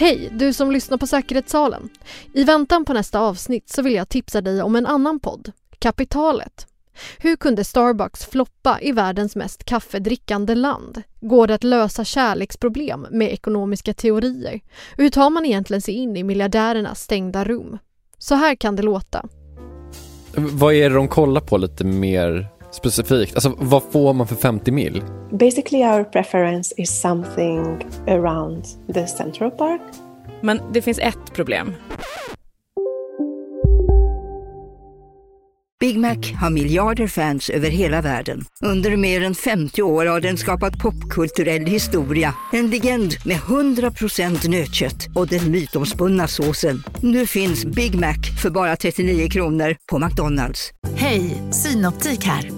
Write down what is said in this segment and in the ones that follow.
Hej, du som lyssnar på Säkerhetssalen. I väntan på nästa avsnitt så vill jag tipsa dig om en annan podd, Kapitalet. Hur kunde Starbucks floppa i världens mest kaffedrickande land? Går det att lösa kärleksproblem med ekonomiska teorier? Hur tar man egentligen sig in i miljardärernas stängda rum? Så här kan det låta. Vad är det de kollar på lite mer specifikt? Alltså vad får man för 50 mil? Basically our preference is something around the Central Park. Men det finns ett problem. Big Mac har miljarder fans över hela världen. Under mer än 50 år har den skapat popkulturell historia. En legend med 100% nötkött och den mytomspunna såsen. Nu finns Big Mac för bara 39 kronor på McDonalds. Hej, Synoptik här.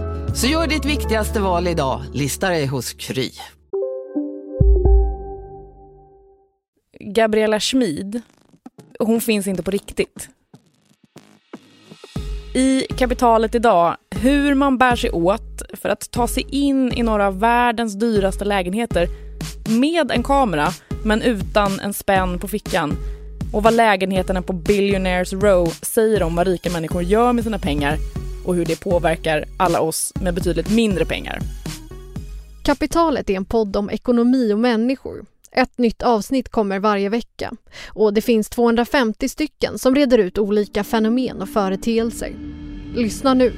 Så gör ditt viktigaste val idag, lista dig hos Kry. Gabriella Schmid, hon finns inte på riktigt. I kapitalet idag, hur man bär sig åt för att ta sig in i några av världens dyraste lägenheter med en kamera men utan en spänn på fickan och vad lägenheterna på Billionaires Row säger om vad rika människor gör med sina pengar och hur det påverkar alla oss med betydligt mindre pengar. Kapitalet är en podd om ekonomi och människor. Ett nytt avsnitt kommer varje vecka och det finns 250 stycken som reder ut olika fenomen och företeelser. Lyssna nu